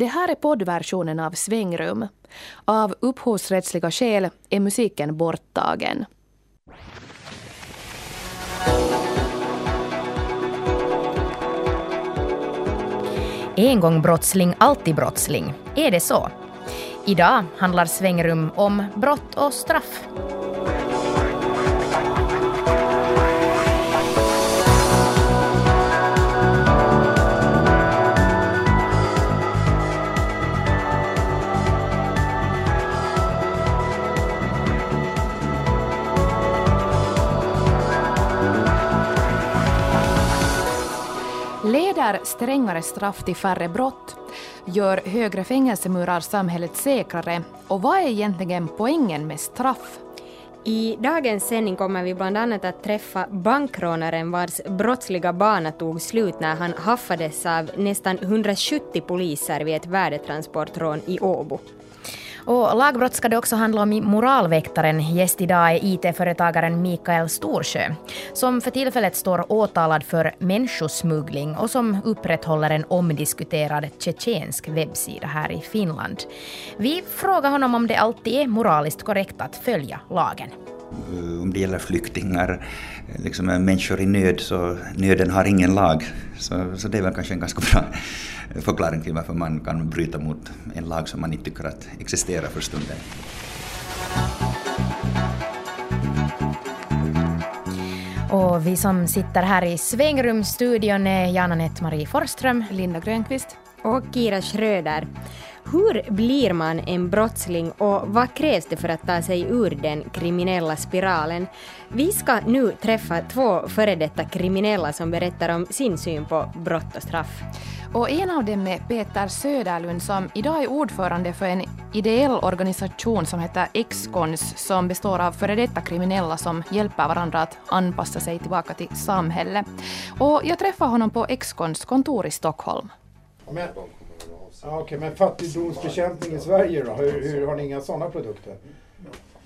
Det här är poddversionen av Svängrum. Av upphovsrättsliga skäl är musiken borttagen. En gång brottsling, alltid brottsling. Är det så? Idag handlar Svängrum om brott och straff. Leder strängare straff till färre brott? Gör högre fängelsemurar samhället säkrare? Och vad är egentligen poängen med straff? I dagens sändning kommer vi bland annat att träffa bankrånaren vars brottsliga bana tog slut när han haffades av nästan 170 poliser vid ett värdetransportrån i Åbo. Och lagbrott ska det också handla om i Moralväktaren. Gäst idag är IT-företagaren Mikael Storsjö, som för tillfället står åtalad för människosmuggling och som upprätthåller en omdiskuterad tjetjensk webbsida här i Finland. Vi frågar honom om det alltid är moraliskt korrekt att följa lagen. Eh, om det gäller flyktingar, liksom människor i nöd, så nöden har ingen lag. Så, så det är väl kanske en ganska bra förklaring till varför man kan bryta mot en lag som man inte tycker att existerar för stunden. Och vi som sitter här i svängrumsstudion är Jana Nett-Marie Forsström, Linda Grönqvist och Kira Schröder. Hur blir man en brottsling och vad krävs det för att ta sig ur den kriminella spiralen? Vi ska nu träffa två före detta kriminella som berättar om sin syn på brott och straff. Och en av dem är Peter Söderlund som idag är ordförande för en ideell organisation som heter Excons som består av före detta kriminella som hjälper varandra att anpassa sig tillbaka till samhället. Och jag träffade honom på Excons kontor i Stockholm. Men, ja, okay, men fattigdomsbekämpning i Sverige då? Hur, hur har ni inga sådana produkter?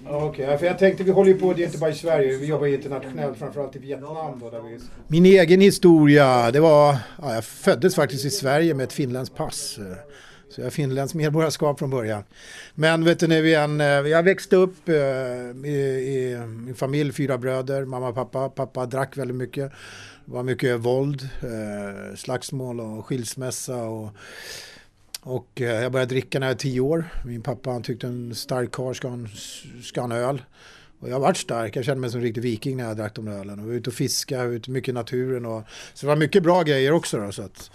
Okej, okay, för jag tänkte vi håller ju på, det är inte bara i Sverige, vi jobbar internationellt, framförallt i Vietnam då, där vi... Min egen historia, det var, ja, jag föddes faktiskt i Sverige med ett finländskt pass. Så jag har finländskt medborgarskap från början. Men vet du, när vi en, jag växte upp eh, i, i min familj, fyra bröder, mamma och pappa. Pappa drack väldigt mycket. Det var mycket våld, eh, slagsmål och skilsmässa. Och, och eh, jag började dricka när jag var tio år. Min pappa han tyckte en stark karl ska, ska ha en öl. Och jag varit stark, jag kände mig som en riktig viking när jag drack de ölen. Och var ute och fiska, ute mycket i naturen. Och, så det var mycket bra grejer också. Då, så att,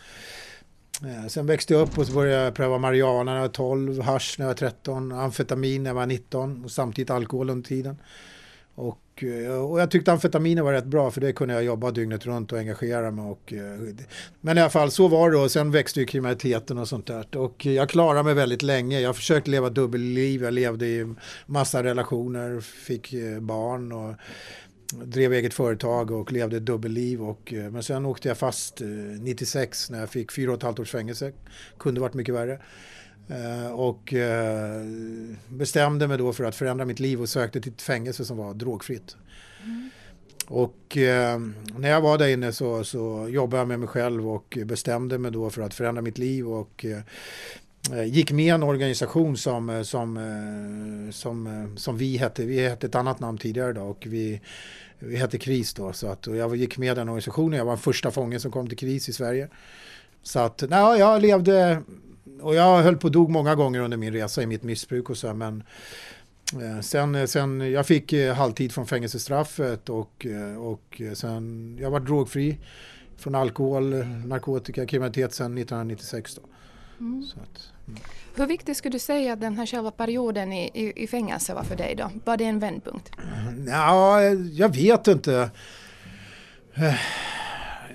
eh, sen växte jag upp och så började jag pröva marijuana när jag var 12, hash när jag var 13, amfetamin när jag var 19 och samtidigt alkohol under tiden. Och, eh, och jag tyckte amfetaminer var rätt bra för det kunde jag jobba dygnet runt och engagera mig. Och, eh, men i alla fall så var det och sen växte ju kriminaliteten och sånt där. Och jag klarade mig väldigt länge. Jag försökte leva dubbelliv. Jag levde i massa relationer, fick eh, barn och drev eget företag och levde ett dubbelliv. Och, men sen åkte jag fast 96 när jag fick fyra och ett halvt års fängelse. Kunde varit mycket värre. Eh, och eh, bestämde mig då för att förändra mitt liv och sökte till ett fängelse som var drogfritt. Mm. Och eh, när jag var där inne så, så jobbade jag med mig själv och bestämde mig då för att förändra mitt liv och gick med en organisation som, som, som, som vi hette. Vi hette ett annat namn tidigare då och vi, vi hette KRIS då. Så att, jag gick med den organisationen. Jag var den första fången som kom till KRIS i Sverige. Så att nej, jag levde och jag höll på att dog många gånger under min resa i mitt missbruk och så men eh, Sen, sen jag fick eh, halvtid från fängelsestraffet och, eh, och sen jag var drogfri från alkohol, narkotika, kriminalitet sen 1996. Då. Mm. Att, mm. Hur viktigt skulle du säga att den här själva perioden i, i, i fängelse var för dig då? Var det en vändpunkt? Ja, jag vet inte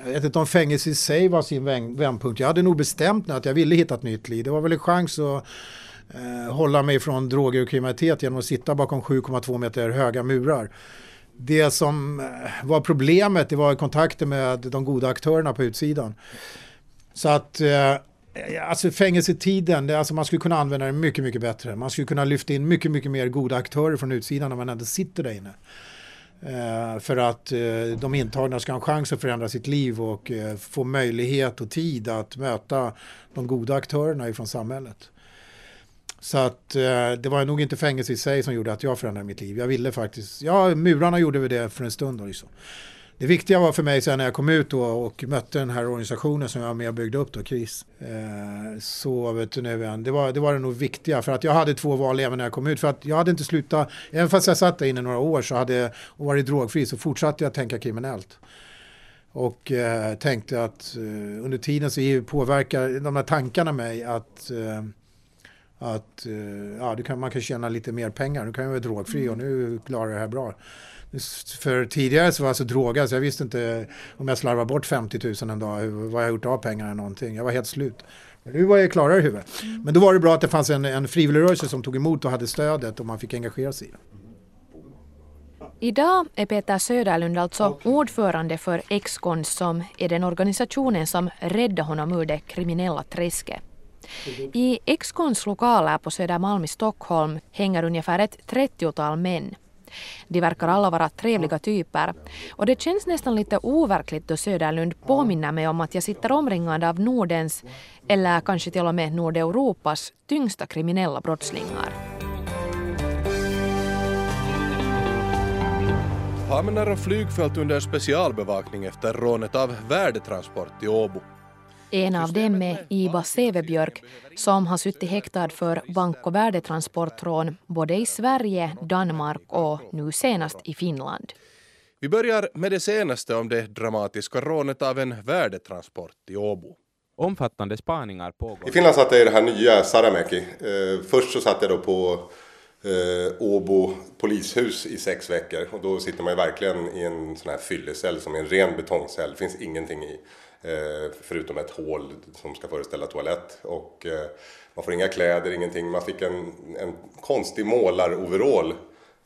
jag vet inte om fängelse i sig var sin vändpunkt. Jag hade nog bestämt mig att jag ville hitta ett nytt liv. Det var väl en chans att eh, hålla mig från droger och kriminalitet genom att sitta bakom 7,2 meter höga murar. Det som eh, var problemet det var kontakten med de goda aktörerna på utsidan. Så att eh, Alltså fängelsetiden, det, alltså man skulle kunna använda den mycket, mycket bättre. Man skulle kunna lyfta in mycket, mycket mer goda aktörer från utsidan när man ändå sitter där inne. Eh, för att eh, de intagna ska ha en chans att förändra sitt liv och eh, få möjlighet och tid att möta de goda aktörerna ifrån samhället. Så att det var nog inte fängelse i sig som gjorde att jag förändrade mitt liv. Jag ville faktiskt, ja murarna gjorde väl det för en stund. Då liksom. Det viktiga var för mig sen när jag kom ut och mötte den här organisationen som jag var med och byggde upp då, KRIS. så vet du nu, det var, det var det nog viktiga för att jag hade två val även när jag kom ut. För att jag hade inte slutat, även fast jag satt där inne några år så hade, och varit drogfri så fortsatte jag tänka kriminellt. Och eh, tänkte att eh, under tiden så påverkar de här tankarna mig att eh, att ja, kan, man kan tjäna lite mer pengar. Nu kan jag vara drogfri och nu klarar jag det här bra. För tidigare så var jag så drogad så jag visste inte om jag slarvade bort 50 000 en dag, vad jag gjort av pengarna eller någonting. Jag var helt slut. Men nu var jag klarare i huvudet. Men då var det bra att det fanns en, en frivilligrörelse som tog emot och hade stödet och man fick engagera sig i det. Idag är Peter Söderlund alltså ordförande för Excons som är den organisationen som räddade honom ur det kriminella träsket. I Excons lokaler på Södermalm i Stockholm hänger ungefär ett 30-tal män. De verkar alla vara trevliga typer och det känns nästan lite overkligt då Söderlund påminner mig om att jag sitter omringad av Nordens, eller kanske till och med Nordeuropas, tyngsta kriminella brottslingar. Hamnar och flygfält under specialbevakning efter rånet av värdetransport i Åbo. En av dem är Iba Sevebjörk som har suttit häktad för bank och värdetransportrån både i Sverige, Danmark och nu senast i Finland. Vi börjar med det senaste om det dramatiska rånet av en värdetransport i Åbo. Omfattande spaningar pågår. I Finland satt jag i det här nya Saramäki. Eh, först så satt jag då på eh, Åbo polishus i sex veckor och då sitter man ju verkligen i en sån här fyllecell som är en ren betongcell. Det finns ingenting i. Eh, förutom ett hål som ska föreställa toalett. Och eh, man får inga kläder, ingenting. Man fick en, en konstig målaroverall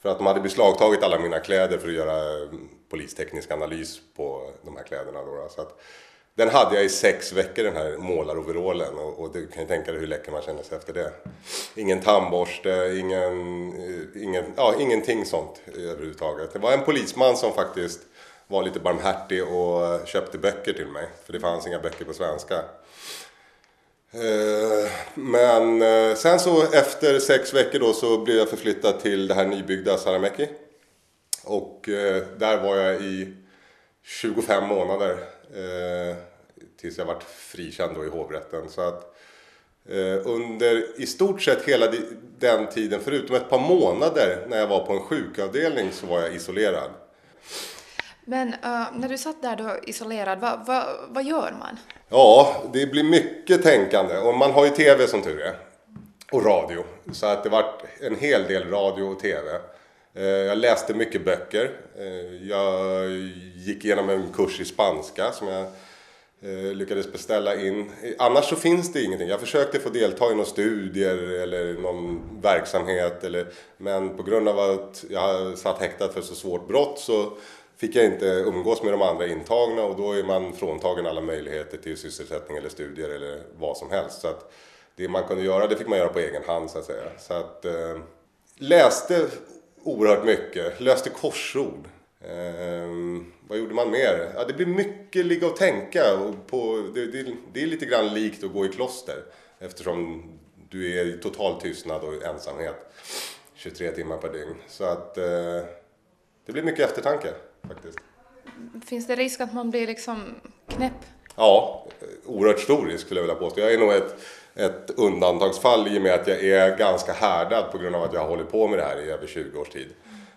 för att de hade beslagtagit alla mina kläder för att göra eh, polisteknisk analys på de här kläderna. Då, så att, den hade jag i sex veckor den här målaroverallen och, och du kan ju tänka dig hur läcker man känner sig efter det. Ingen tandborste, ingen, ingen, ja, ingenting sånt överhuvudtaget. Det var en polisman som faktiskt var lite barmhärtig och köpte böcker till mig. För det fanns inga böcker på svenska. Eh, men eh, sen så efter sex veckor då så blev jag förflyttad till det här nybyggda Saramäki. Och eh, där var jag i 25 månader. Tills jag vart frikänd då i hovrätten. Så att under i stort sett hela den tiden, förutom ett par månader när jag var på en sjukavdelning så var jag isolerad. Men uh, när du satt där då isolerad, vad, vad, vad gör man? Ja, det blir mycket tänkande och man har ju tv som tur är. Och radio. Så att det vart en hel del radio och tv. Eh, jag läste mycket böcker. Eh, jag gick igenom en kurs i spanska som jag lyckades beställa in. Annars så finns det ingenting. Jag försökte få delta i några studier eller någon verksamhet. Eller, men på grund av att jag satt häktad för så svårt brott så fick jag inte umgås med de andra intagna och då är man fråntagen alla möjligheter till sysselsättning eller studier eller vad som helst. Så att det man kunde göra, det fick man göra på egen hand så att säga. Så att, eh, läste oerhört mycket, löste korsord. Eh, vad gjorde man mer? Ja, det blir mycket ligga och tänka. Och på, det, det, det är lite grann likt att gå i kloster eftersom du är i total tystnad och ensamhet 23 timmar per dygn. Så att eh, det blir mycket eftertanke faktiskt. Finns det risk att man blir liksom knäpp? Ja, oerhört stor risk skulle jag vilja påstå. Jag är nog ett, ett undantagsfall i och med att jag är ganska härdad på grund av att jag har hållit på med det här i över 20 års tid.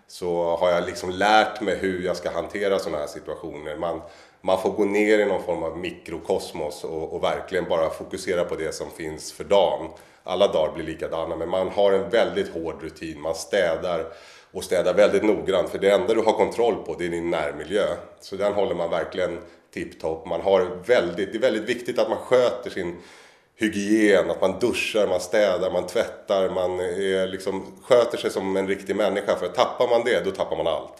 Så har jag liksom lärt mig hur jag ska hantera sådana här situationer. Man, man får gå ner i någon form av mikrokosmos och, och verkligen bara fokusera på det som finns för dagen. Alla dagar blir likadana men man har en väldigt hård rutin. Man städar och städa väldigt noggrant för det enda du har kontroll på det är din närmiljö. Så den håller man verkligen tipptopp. Man har väldigt, det är väldigt viktigt att man sköter sin hygien, att man duschar, man städar, man tvättar, man är liksom, sköter sig som en riktig människa. För tappar man det, då tappar man allt.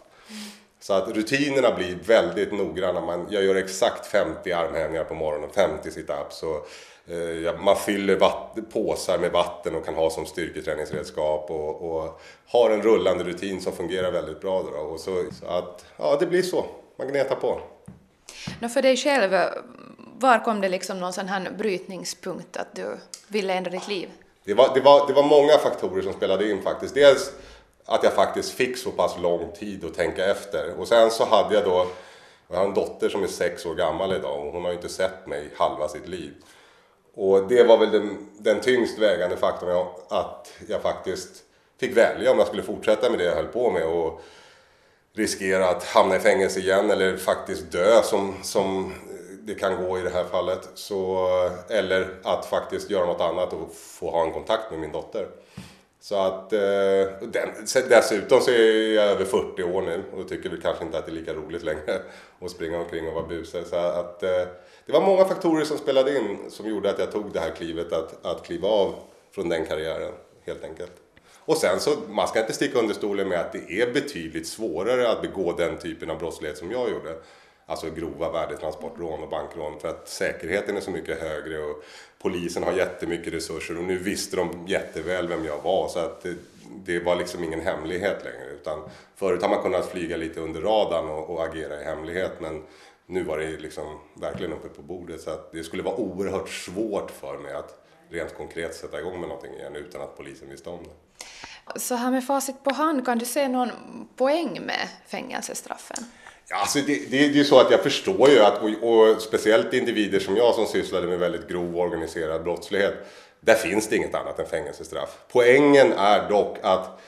Så att rutinerna blir väldigt noggranna. Man, jag gör exakt 50 armhävningar på morgonen, 50 situps. Eh, man fyller påsar med vatten och kan ha som styrketräningsredskap och, och har en rullande rutin som fungerar väldigt bra. Då. Och så, så, att, ja, det blir så. Man gnetar på. No, för dig själv, var kom det liksom någon sån här brytningspunkt att du ville ändra ditt liv? Det var, det, var, det var många faktorer som spelade in faktiskt. Dels att jag faktiskt fick så pass lång tid att tänka efter. Och sen så hade jag då, jag har en dotter som är sex år gammal idag och hon har ju inte sett mig halva sitt liv. Och det var väl den, den tyngst vägande faktorn att jag faktiskt fick välja om jag skulle fortsätta med det jag höll på med och riskera att hamna i fängelse igen eller faktiskt dö som, som det kan gå i det här fallet. Så, eller att faktiskt göra något annat och få ha en kontakt med min dotter. Så att, eh, den, dessutom så är jag över 40 år nu och tycker väl kanske inte att det är lika roligt längre att springa omkring och vara busig. Så att, eh, det var många faktorer som spelade in som gjorde att jag tog det här klivet att, att kliva av från den karriären helt enkelt. Och sen så, man ska inte sticka under stolen med att det är betydligt svårare att begå den typen av brottslighet som jag gjorde. Alltså grova värdetransportrån och bankrån för att säkerheten är så mycket högre och polisen har jättemycket resurser och nu visste de jätteväl vem jag var så att det, det var liksom ingen hemlighet längre utan förut har man kunnat flyga lite under radarn och, och agera i hemlighet men nu var det liksom verkligen uppe på bordet så att det skulle vara oerhört svårt för mig att rent konkret sätta igång med någonting igen utan att polisen visste om det. Så här med facit på hand, kan du se någon poäng med fängelsestraffen? Alltså det, det, det är så att jag förstår ju att, och, och, speciellt individer som jag som sysslade med väldigt grov organiserad brottslighet, där finns det inget annat än fängelsestraff. Poängen är dock att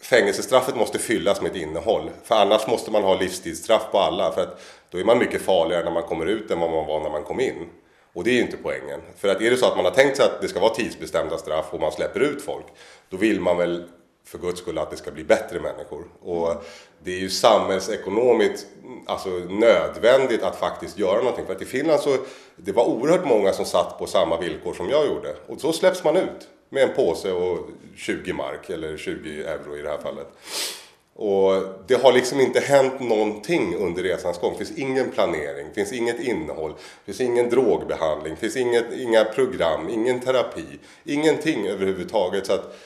fängelsestraffet måste fyllas med ett innehåll. För annars måste man ha livstidsstraff på alla. För att då är man mycket farligare när man kommer ut än vad man var när man kom in. Och det är ju inte poängen. För att är det så att man har tänkt sig att det ska vara tidsbestämda straff och man släpper ut folk, då vill man väl för guds skull att det ska bli bättre människor. Och det är ju samhällsekonomiskt alltså, nödvändigt att faktiskt göra någonting. För att i Finland så det var oerhört många som satt på samma villkor som jag gjorde. Och så släpps man ut med en påse och 20 mark, eller 20 euro i det här fallet. Och det har liksom inte hänt någonting under resans gång. Det finns ingen planering, det finns inget innehåll, det finns ingen drogbehandling, det finns inget, inga program, ingen terapi, ingenting överhuvudtaget. Så att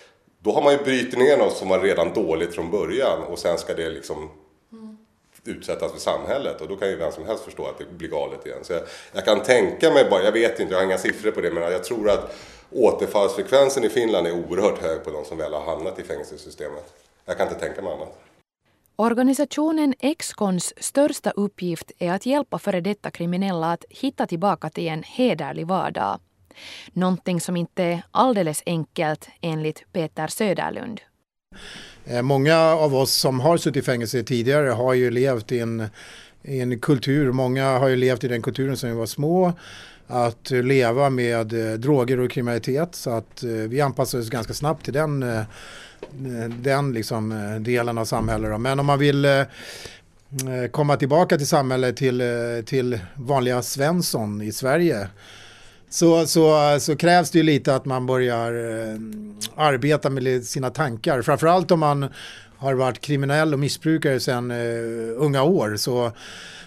då har man ju brutit ner något som var redan dåligt från början och sen ska det liksom utsättas för samhället och då kan ju vem som helst förstå att det blir galet igen. Så jag, jag, kan tänka mig bara, jag vet inte, jag har inga siffror på det, men jag tror att återfallsfrekvensen i Finland är oerhört hög på de som väl har hamnat i fängelsesystemet. Jag kan inte tänka mig annat. Organisationen Excons största uppgift är att hjälpa före detta kriminella att hitta tillbaka till en hederlig vardag. Någonting som inte är alldeles enkelt enligt Peter Söderlund. Eh, många av oss som har suttit i fängelse tidigare har ju levt i en, i en kultur, många har ju levt i den kulturen som vi var små att leva med eh, droger och kriminalitet så att eh, vi anpassade oss ganska snabbt till den, Eh, den liksom eh, delen av samhället. Men om man vill eh, komma tillbaka till samhället till, till vanliga Svensson i Sverige så, så, så krävs det ju lite att man börjar eh, arbeta med sina tankar. Framförallt om man har varit kriminell och missbrukare sedan uh, unga år så,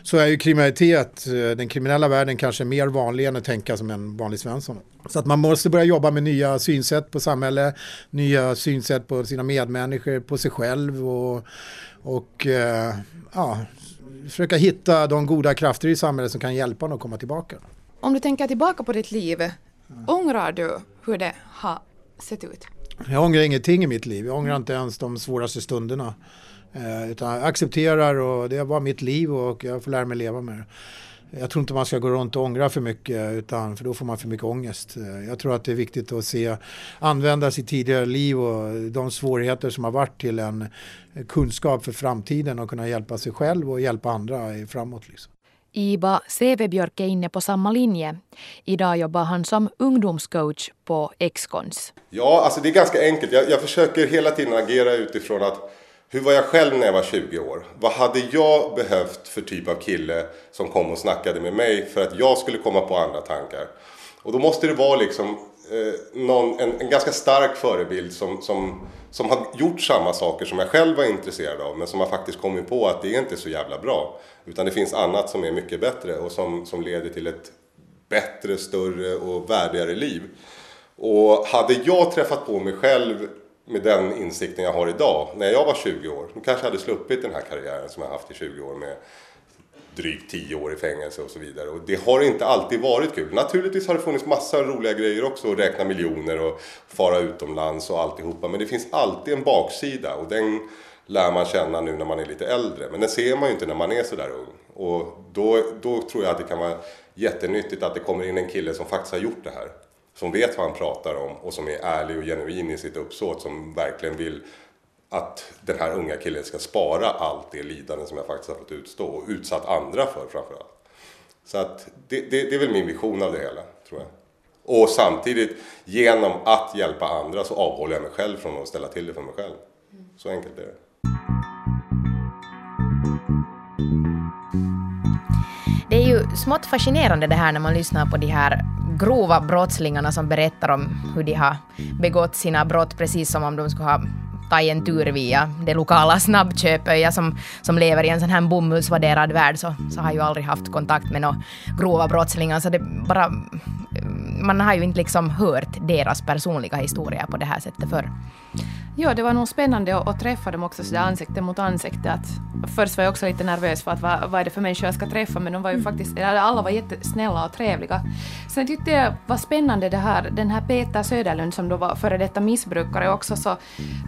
så är ju kriminalitet, uh, den kriminella världen kanske mer vanlig än att tänka som en vanlig svensson. Så att man måste börja jobba med nya synsätt på samhället, nya synsätt på sina medmänniskor, på sig själv och, och uh, ja, försöka hitta de goda krafter i samhället som kan hjälpa en att komma tillbaka. Om du tänker tillbaka på ditt liv, ångrar du hur det har sett ut? Jag ångrar ingenting i mitt liv. Jag ångrar inte ens de svåraste stunderna. Eh, utan jag accepterar och det var mitt liv och jag får lära mig leva med det. Jag tror inte man ska gå runt och ångra för mycket utan för då får man för mycket ångest. Eh, jag tror att det är viktigt att se, använda sitt tidigare liv och de svårigheter som har varit till en eh, kunskap för framtiden och kunna hjälpa sig själv och hjälpa andra framåt. Liksom. Iba Sevebjörk är inne på samma linje. Idag jobbar han som ungdomscoach på Excons. Ja, alltså det är ganska enkelt. Jag, jag, försöker hela tiden agera utifrån att hur var jag själv när jag var 20 år? Vad hade jag behövt för typ av kille som kom och snackade med mig för att jag skulle komma på andra tankar? Och då måste det vara liksom eh, någon, en, en, ganska stark förebild som, som, som har gjort samma saker som jag själv var intresserad av men som har faktiskt kommit på att det är inte så jävla bra. Utan det finns annat som är mycket bättre och som, som leder till ett bättre, större och värdigare liv. Och hade jag träffat på mig själv med den insikten jag har idag, när jag var 20 år, då kanske jag hade sluppit den här karriären som jag haft i 20 år med drygt tio år i fängelse och så vidare. Och det har inte alltid varit kul. Naturligtvis har det funnits massa roliga grejer också, att räkna miljoner och fara utomlands och alltihopa. Men det finns alltid en baksida och den lär man känna nu när man är lite äldre. Men den ser man ju inte när man är sådär ung. Och då, då tror jag att det kan vara jättenyttigt att det kommer in en kille som faktiskt har gjort det här. Som vet vad han pratar om och som är ärlig och genuin i sitt uppsåt. Som verkligen vill att den här unga killen ska spara allt det lidande som jag faktiskt har fått utstå och utsatt andra för framförallt. Så att det, det, det är väl min vision av det hela, tror jag. Och samtidigt, genom att hjälpa andra så avhåller jag mig själv från att ställa till det för mig själv. Så enkelt är det. Det är ju smått fascinerande det här när man lyssnar på de här grova brottslingarna som berättar om hur de har begått sina brott precis som om de skulle ha ta en tur via det lokala snabbköpet. Jag som, som lever i en sån här bomullsvärderad värld så, så har ju aldrig haft kontakt med några grova brottslingar så det bara mm, man har ju inte liksom hört deras personliga historia på det här sättet förr. Ja, det var nog spännande att, att träffa dem också sådär ansikte mot ansikte. Att först var jag också lite nervös för att vad, vad är det för människor jag ska träffa, men de var ju faktiskt, alla var jättesnälla och trevliga. Sen tyckte jag var spännande det här, den här Peter Söderlund som då var före detta missbrukare också, så uh,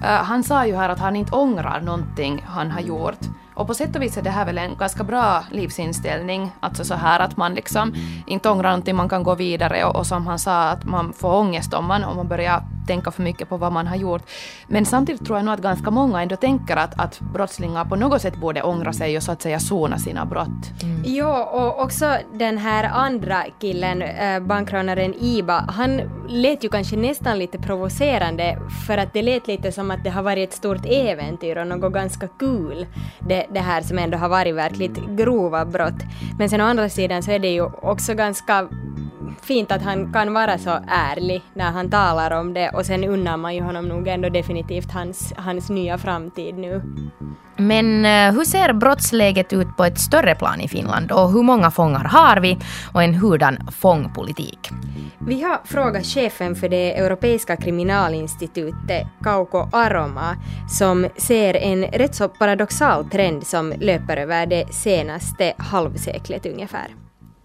han sa ju här att han inte ångrar någonting han har gjort. Och på sätt och vis är det här väl en ganska bra livsinställning, alltså så här att man liksom inte ångrar någonting, man kan gå vidare och, och som han sa att man får ångest om man, om man börjar tänka för mycket på vad man har gjort. Men samtidigt tror jag nog att ganska många ändå tänker att, att brottslingar på något sätt borde ångra sig och så att säga sona sina brott. Mm. Ja, och också den här andra killen, äh, bankrånaren Iba, han lät ju kanske nästan lite provocerande för att det lät lite som att det har varit ett stort äventyr och något ganska kul, det, det här som ändå har varit verkligt grova brott. Men sen å andra sidan så är det ju också ganska fint att han kan vara så ärlig när han talar om det och sen unnar man ju honom nog ändå definitivt hans, hans nya framtid nu. Men eh, hur ser brottsläget ut på ett större plan i Finland och hur många fångar har vi och en hurdan fångpolitik? Vi har frågat chefen för det europeiska kriminalinstitutet, Kauko Aroma, som ser en rätt så paradoxal trend som löper över det senaste halvseklet ungefär.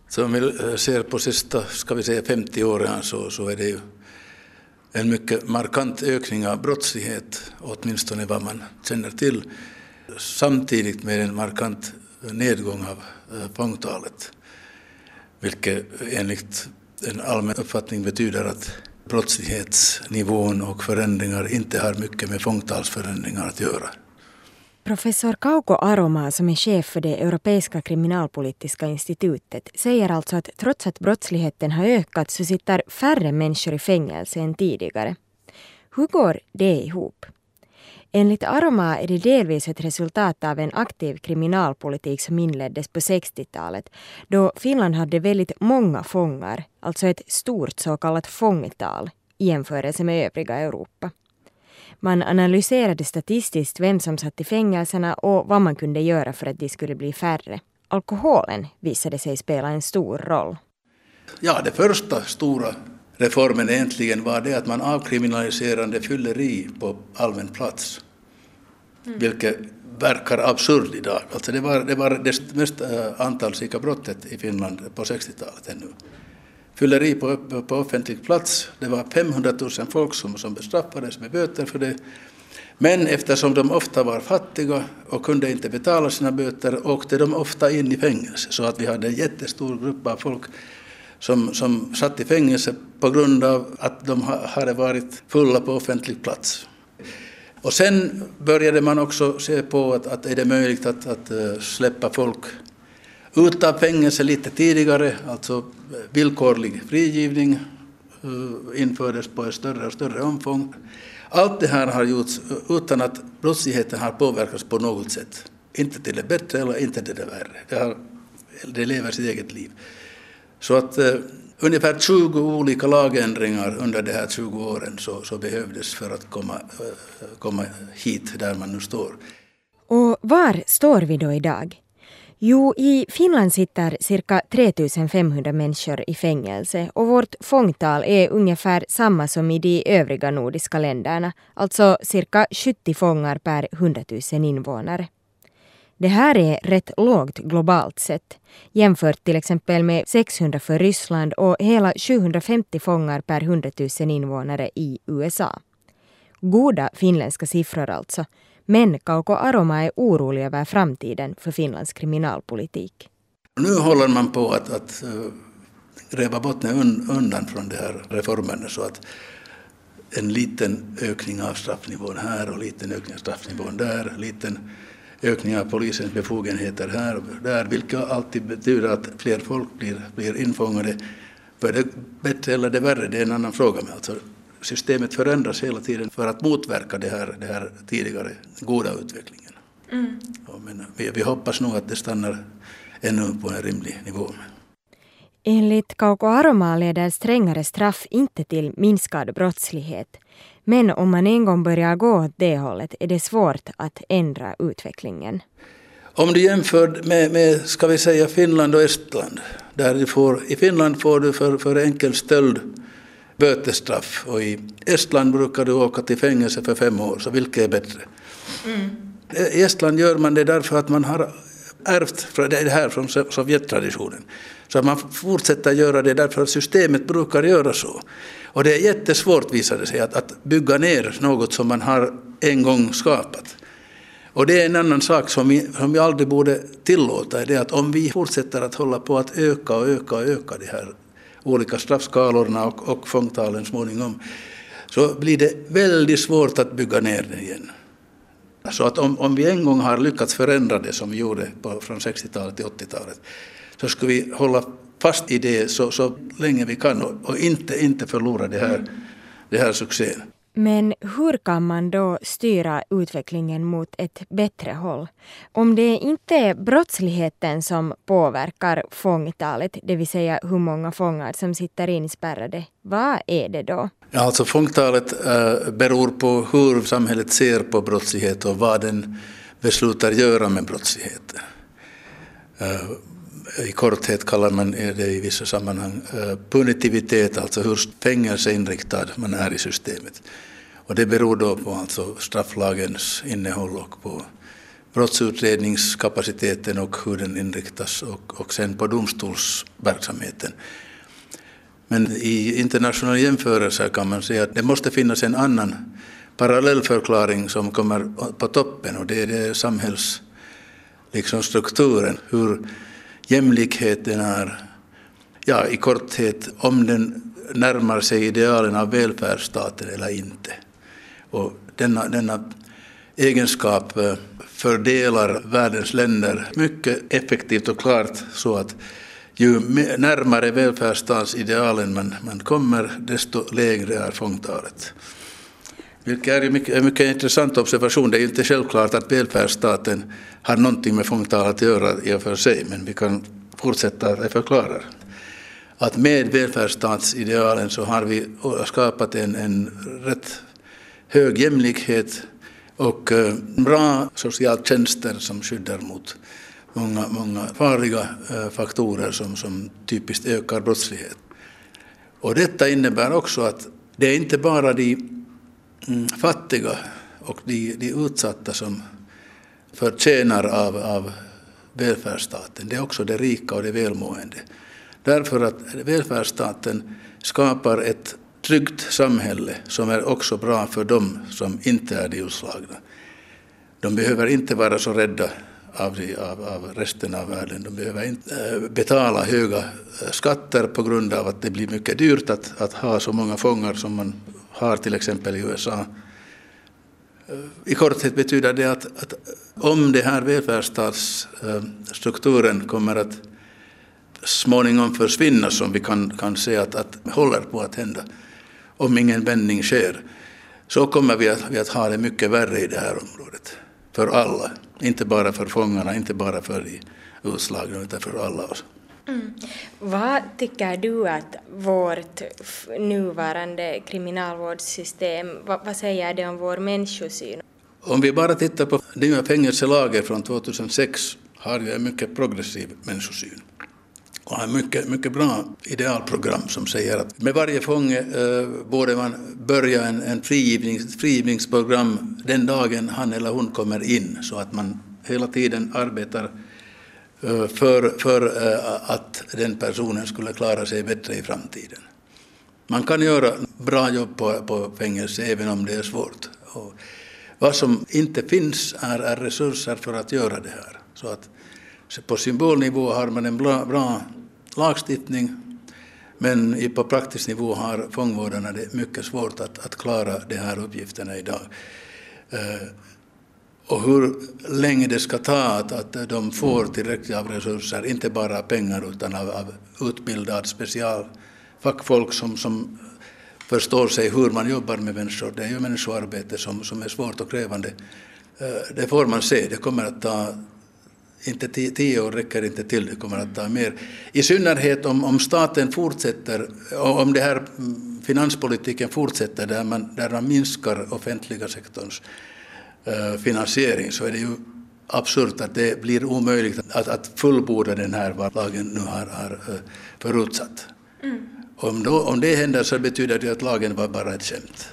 Så om vi ser på sista, ska vi säga 50 åren så, så är det ju en mycket markant ökning av brottslighet, åtminstone vad man känner till, samtidigt med en markant nedgång av eh, fångtalet, vilket enligt en allmän uppfattning betyder att brottslighetsnivån och förändringar inte har mycket med fångtalsförändringar att göra. Professor Kauko Aroma, som är chef för det europeiska kriminalpolitiska institutet, säger alltså att trots att brottsligheten har ökat så sitter färre människor i fängelse än tidigare. Hur går det ihop? Enligt Aroma är det delvis ett resultat av en aktiv kriminalpolitik som inleddes på 60-talet, då Finland hade väldigt många fångar, alltså ett stort så kallat fångtal i jämförelse med övriga Europa. Man analyserade statistiskt vem som satt i fängelserna och vad man kunde göra för att de skulle bli färre. Alkoholen visade sig spela en stor roll. Ja, det första stora reformen egentligen var det att man avkriminaliserade fylleri på allmän plats. Mm. Vilket verkar absurd idag. Alltså det, var, det var det mest äh, antalsrika brottet i Finland på 60-talet ännu fylleri på, på offentlig plats. Det var 500 000 folk som, som bestraffades med böter för det. Men eftersom de ofta var fattiga och kunde inte betala sina böter åkte de ofta in i fängelse. Så att vi hade en jättestor grupp av folk som, som satt i fängelse på grund av att de hade varit fulla på offentlig plats. Och sen började man också se på att, att är det möjligt att, att eh, släppa folk ut av fängelse lite tidigare, alltså eh, villkorlig frigivning eh, infördes på ett större och större omfång. Allt det här har gjorts eh, utan att brottsligheten har påverkats på något sätt. Inte till det bättre eller inte till det värre. Det, har, det lever sitt eget liv. Så att eh, ungefär 20 olika lagändringar under de här 20 åren så, så behövdes för att komma, komma hit där man nu står. Och var står vi då idag? Jo, i Finland sitter cirka 3500 människor i fängelse och vårt fångtal är ungefär samma som i de övriga nordiska länderna, alltså cirka 70 fångar per 100 000 invånare. Det här är rätt lågt globalt sett, jämfört till exempel med 600 för Ryssland och hela 750 fångar per 100 000 invånare i USA. Goda finländska siffror alltså, men Kauko Aroma är orolig över framtiden för Finlands kriminalpolitik. Nu håller man på att, att eh, gräva botten undan från de här reformerna så att en liten ökning av straffnivån här och en liten ökning av straffnivån där, en liten ökning av polisens befogenheter här och där, vilket alltid betyder att fler folk blir, blir infångade. För det bättre eller det värre, det är en annan fråga. Men alltså, systemet förändras hela tiden för att motverka det här, det här tidigare goda utvecklingen. Mm. men vi, vi hoppas nog att det stannar ännu på en rimlig nivå. Enligt Kauko Aroma leder strängare straff inte till minskad brottslighet. Men om man en gång börjar gå åt det hållet är det svårt att ändra utvecklingen. Om du jämför med, med ska vi säga Finland och Estland. Där du får, I Finland får du för, för enkel stöld bötesstraff och i Estland brukar du åka till fängelse för fem år, så vilket är bättre? Mm. I Estland gör man det därför att man har ärvt det här från Sovjettraditionen. Så man fortsätter göra det därför att systemet brukar göra så. Och det är jättesvårt visar det sig att, att bygga ner något som man har en gång skapat. Och det är en annan sak som vi, som vi aldrig borde tillåta, det är att om vi fortsätter att hålla på att öka och öka och öka de här olika straffskalorna och, och fångtalen småningom, så blir det väldigt svårt att bygga ner det igen. Så att om, om vi en gång har lyckats förändra det som vi gjorde på, från 60-talet till 80-talet, så ska vi hålla fast i det så, så länge vi kan och, och inte, inte förlora det här, det här succén. Men hur kan man då styra utvecklingen mot ett bättre håll? Om det inte är brottsligheten som påverkar fångtalet, det vill säga hur många fångar som sitter inspärrade, vad är det då? Ja, alltså fångtalet äh, beror på hur samhället ser på brottslighet och vad den beslutar göra med brottslighet. Äh, i korthet kallar man det i vissa sammanhang eh, punitivitet, alltså hur fängelseinriktad man är i systemet. Och det beror då på alltså strafflagens innehåll och på brottsutredningskapaciteten och hur den inriktas och, och sen på domstolsverksamheten. Men i internationella jämförelser kan man säga att det måste finnas en annan parallellförklaring som kommer på toppen och det är det samhällsstrukturen. Liksom hur jämlikheten är, ja i korthet, om den närmar sig idealen av välfärdsstaten eller inte. Och denna, denna egenskap eh, fördelar världens länder mycket effektivt och klart så att ju närmare välfärdsstatsidealen man, man kommer, desto lägre är fångtalet. Vilket är en mycket, mycket intressant observation. Det är ju inte självklart att välfärdsstaten har någonting med fångtal att göra i och för sig, men vi kan fortsätta att förklara. Att med välfärdsstatsidealen så har vi skapat en, en rätt hög jämlikhet och eh, bra socialtjänster som skyddar mot många, många farliga eh, faktorer som, som typiskt ökar brottslighet. Och detta innebär också att det är inte bara de mm, fattiga och de, de utsatta som förtjänar av, av välfärdsstaten. Det är också det rika och det välmående. Därför att välfärdsstaten skapar ett tryggt samhälle som är också bra för dem som inte är de utslagna. De behöver inte vara så rädda av, de, av, av resten av världen. De behöver inte eh, betala höga eh, skatter på grund av att det blir mycket dyrt att, att ha så många fångar som man har till exempel i USA. Eh, I korthet betyder det att, att om den här välfärdsstatsstrukturen kommer att småningom försvinna, som vi kan, kan se att, att håller på att hända, om ingen vändning sker, så kommer vi att, vi att ha det mycket värre i det här området. För alla, inte bara för fångarna, inte bara för de utslagna, utan för alla oss. Mm. Vad tycker du att vårt nuvarande kriminalvårdssystem, vad, vad säger det om vår människosyn? Om vi bara tittar på nya fängelselagen från 2006 har ju en mycket progressiv människosyn och har mycket, mycket bra idealprogram som säger att med varje fånge eh, borde man börja en, en frigivnings, frigivningsprogram den dagen han eller hon kommer in så att man hela tiden arbetar eh, för, för eh, att den personen skulle klara sig bättre i framtiden. Man kan göra bra jobb på, på fängelse även om det är svårt. Och vad som inte finns är, är resurser för att göra det här. Så att så på symbolnivå har man en bra, bra lagstiftning men på praktisk nivå har fångvårdarna det mycket svårt att, att klara de här uppgifterna idag. Eh, och hur länge det ska ta att, att de får tillräckligt av resurser, inte bara pengar utan av, av utbildad specialfackfolk som, som förstår sig hur man jobbar med människor. Det är ju människoarbete som, som är svårt och krävande. Eh, det får man se, det kommer att ta inte tio, tio år räcker inte till, det kommer att ta mer. I synnerhet om, om staten fortsätter, om det här finanspolitiken fortsätter där man, där man minskar offentliga sektorns uh, finansiering så är det ju absurt att det blir omöjligt att, att fullborda den här vad lagen nu har, har uh, förutsatt. Mm. Om, då, om det händer så betyder det att lagen var bara ett skämt.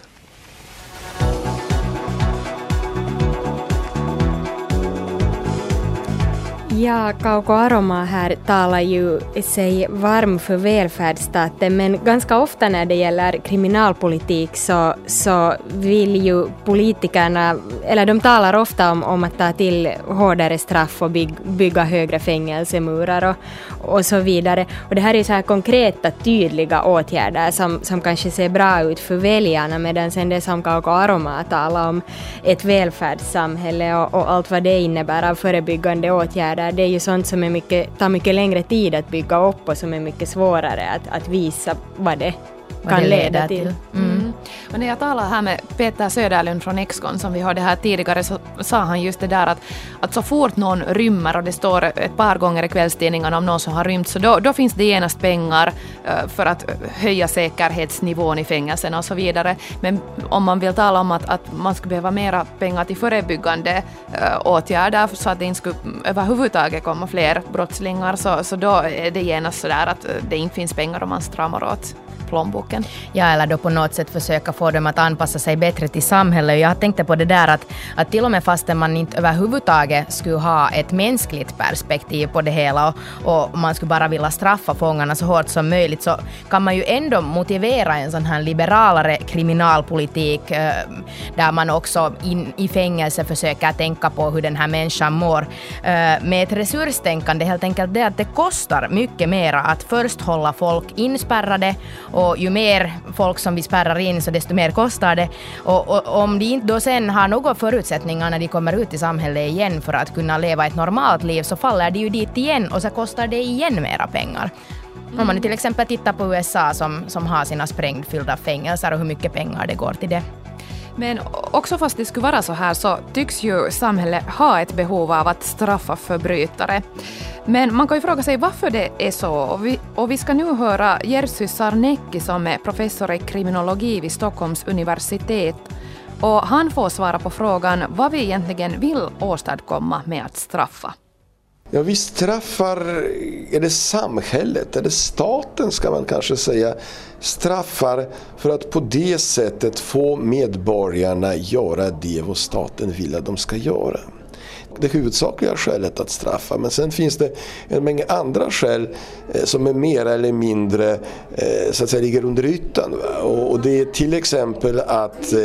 Ja, Kauko Aroma här talar ju sig varm för välfärdsstaten men ganska ofta när det gäller kriminalpolitik så, så vill ju politikerna, eller de talar ofta om, om att ta till hårdare straff och byg, bygga högre fängelsemurar och, och så vidare. Och det här är så här konkreta, tydliga åtgärder som, som kanske ser bra ut för väljarna medan sen det som Kauko Aroma talar om, ett välfärdssamhälle och, och allt vad det innebär av förebyggande åtgärder det är ju sånt som är mycket, tar mycket längre tid att bygga upp och som är mycket svårare att, att visa vad det kan det leda till. till. Mm. Men när jag talar här med Peter Söderlund från Excon som vi hörde här tidigare så sa han just det där att, att så fort någon rymmer och det står ett par gånger i kvällstidningarna om någon som har rymt så då, då finns det genast pengar eh, för att höja säkerhetsnivån i fängelserna och så vidare. Men om man vill tala om att, att man skulle behöva mera pengar till förebyggande eh, åtgärder så att det inte skulle överhuvudtaget komma fler brottslingar så, så då är det genast så där att eh, det inte finns pengar om man stramar åt plånboken. Ja, eller då på något sätt försöka få dem att anpassa sig bättre till samhället. Jag tänkte på det där att, att till och med fastän man inte överhuvudtaget skulle ha ett mänskligt perspektiv på det hela och, och man skulle bara vilja straffa fångarna så hårt som möjligt så kan man ju ändå motivera en sån här liberalare kriminalpolitik eh, där man också in, i fängelse försöker tänka på hur den här människan mår. Eh, med ett resurstänkande helt enkelt det att det kostar mycket mera att först hålla folk inspärrade och ju mer folk som vi spärrar in så desto mer kostar det. Och, och om de inte då sen har några förutsättningar när de kommer ut i samhället igen för att kunna leva ett normalt liv så faller de ju dit igen och så kostar det igen mera pengar. Mm. Om man till exempel tittar på USA som, som har sina sprängfyllda fängelser och hur mycket pengar det går till det. Men också fast det skulle vara så här så tycks ju samhället ha ett behov av att straffa förbrytare. Men man kan ju fråga sig varför det är så. Och vi, och vi ska nu höra Jerzy Sarnecki som är professor i kriminologi vid Stockholms universitet. Och han får svara på frågan vad vi egentligen vill åstadkomma med att straffa. Ja, vi straffar, är det samhället, är det staten ska man kanske säga, straffar för att på det sättet få medborgarna göra det vad staten vill att de ska göra? Det huvudsakliga skälet att straffa. Men sen finns det en mängd andra skäl eh, som är mer eller mindre eh, så att säga, ligger under ytan. Och, det är till exempel att eh,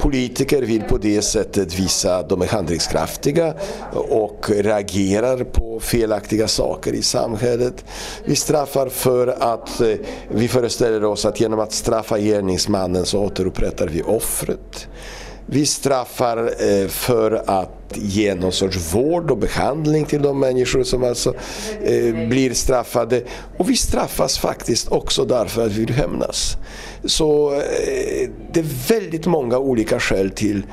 politiker vill på det sättet visa att de är handlingskraftiga och reagerar på felaktiga saker i samhället. Vi straffar för att vi föreställer oss att genom att straffa gärningsmannen så återupprättar vi offret. Vi straffar eh, för att ge någon sorts vård och behandling till de människor som alltså eh, blir straffade. Och vi straffas faktiskt också därför att vi vill hämnas. Så eh, det är väldigt många olika skäl till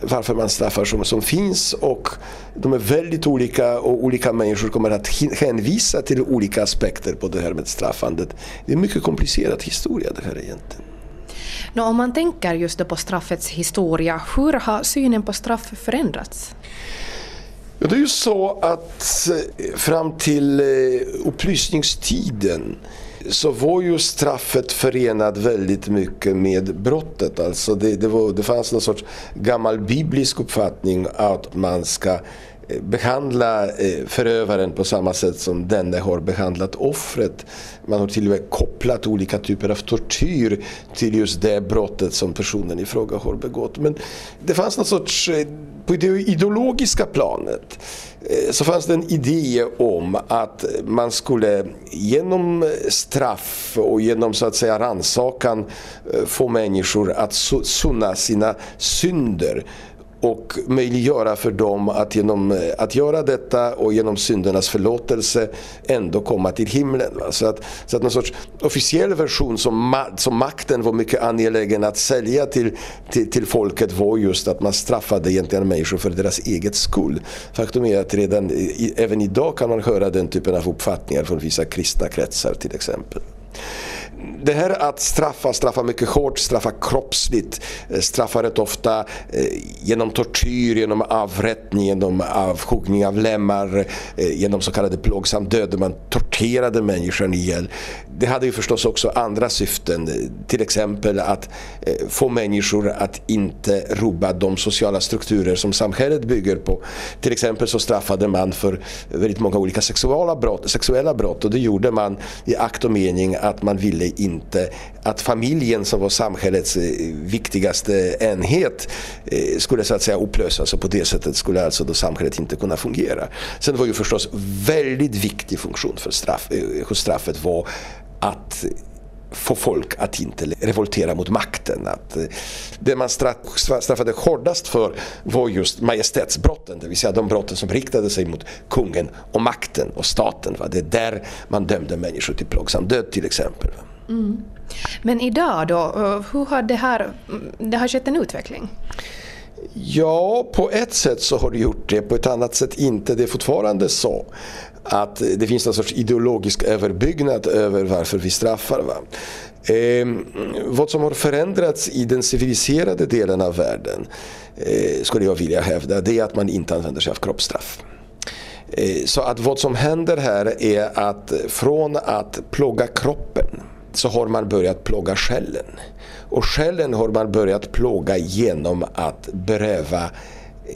varför man straffar som, som finns och de är väldigt olika och olika människor kommer att hänvisa till olika aspekter på det här med straffandet. Det är en mycket komplicerad historia det här egentligen. Nå, om man tänker just på straffets historia, hur har synen på straff förändrats? Det är ju så att eh, fram till eh, upplysningstiden så var ju straffet förenat väldigt mycket med brottet. Alltså det, det, var, det fanns någon sorts gammal biblisk uppfattning att man ska behandla eh, förövaren på samma sätt som denne har behandlat offret. Man har till och med kopplat olika typer av tortyr till just det brottet som personen i fråga har begått. Men det fanns någon sorts eh, på det ideologiska planet eh, så fanns det en idé om att man skulle genom straff och genom så att säga ransakan få människor att sunna sina synder och möjliggöra för dem att genom eh, att göra detta och genom syndernas förlåtelse ändå komma till himlen. Va? Så, att, så att någon sorts officiell version som, ma som makten var mycket angelägen att sälja till, till, till, folket var just att man straffade egentligen människor för deras eget skull. Faktum är att redan i, även idag kan man höra den typen av uppfattningar från vissa kristna kretsar till exempel det här att straffa, straffa mycket hårt, straffa kroppsligt, eh, straffa rätt ofta eh, genom tortyr, genom avrättning, genom avhuggning av lemmar, eh, genom så kallade plågsam död, där man torterade människan ihjäl. Det hade ju förstås också andra syften, till exempel att eh, få människor att inte rubba de sociala strukturer som samhället bygger på. Till exempel så straffade man för väldigt många olika sexuella brott, sexuella brott och det gjorde man i akt och mening att man ville inte att familjen som var samhällets eh, viktigaste enhet eh, skulle så att säga upplösas och på det sättet skulle alltså då samhället inte kunna fungera. Sen var ju förstås väldigt viktig funktion för straff, hos straffet var att få folk att inte revoltera mot makten. Att eh, det man straffade hårdast för var just majestätsbrotten, det vill säga de brotten som riktade sig mot kungen och makten och staten. Det är där man dömde människor till plågsam död till exempel. Mm. Men idag då, eh, hur har det här, mm, det har skett en utveckling? Ja, på ett sätt så har det gjort det, på ett annat sätt inte. Det är fortfarande så att det finns någon sorts ideologisk överbyggnad över varför vi straffar. Va? Eh, vad som har förändrats i den civiliserade delen av världen eh, skulle jag vilja hävda, det är att man inte använder sig av kroppsstraff. Eh, så att vad som händer här är att från att plåga kroppen så har man börjat plåga själen. Och själen har man börjat plåga genom att beröva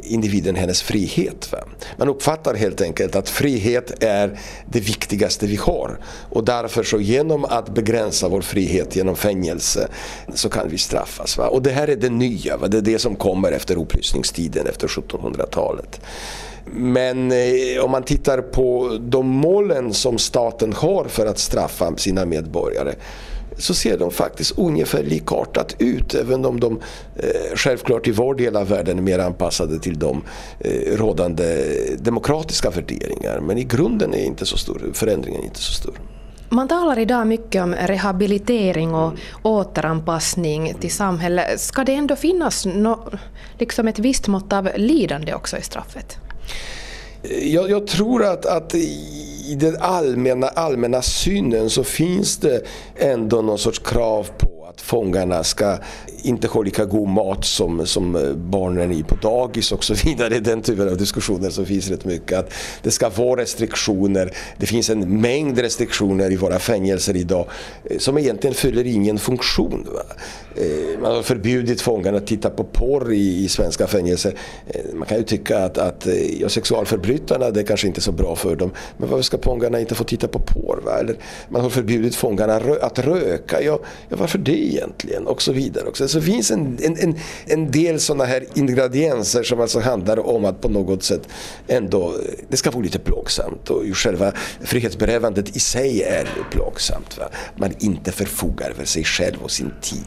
individen hennes frihet. Va? Man uppfattar helt enkelt att frihet är det viktigaste vi har. Och därför så genom att begränsa vår frihet genom fängelse så kan vi straffas. Va? Och det här är det nya, va? det är det som kommer efter upplysningstiden, efter 1700-talet. Men eh, om man tittar på de målen som staten har för att straffa sina medborgare så ser de faktiskt ungefär likartat ut även om de eh, självklart i vår del av världen är mer anpassade till de eh, rådande demokratiska värderingar. Men i grunden är inte så stor, förändringen inte så stor. Man talar idag mycket om rehabilitering och återanpassning till samhället. Ska det ändå finnas no, liksom ett visst mått av lidande också i straffet? Jag, jag, tror att, att i den allmänna, allmänna synen så finns det ändå någon sorts krav på fångarna ska inte ha lika god mat som, som eh, barnen i på dagis och så vidare. Den typen av diskussioner som finns rätt mycket. Att det ska vara restriktioner. Det finns en mängd restriktioner i våra fängelser idag eh, som egentligen fyller ingen funktion. Va? Eh, man har förbjudit fångarna att titta på porr i, i svenska fängelser. Man kan ju tycka att, att ja, sexualförbrytarna, det är kanske inte är så bra för dem. Men varför ska fångarna inte få titta på porr? Va? Eller man har förbjudit fångarna att röka. Ja, ja varför det egentligen? Och så vidare. Och Så det finns en, en, en del sådana här ingredienser som alltså handlar om att på något sätt ändå, det ska vara lite plågsamt och ju själva frihetsberövandet i sig är plågsamt. Va? Man inte förfogar över sig själv och sin tid.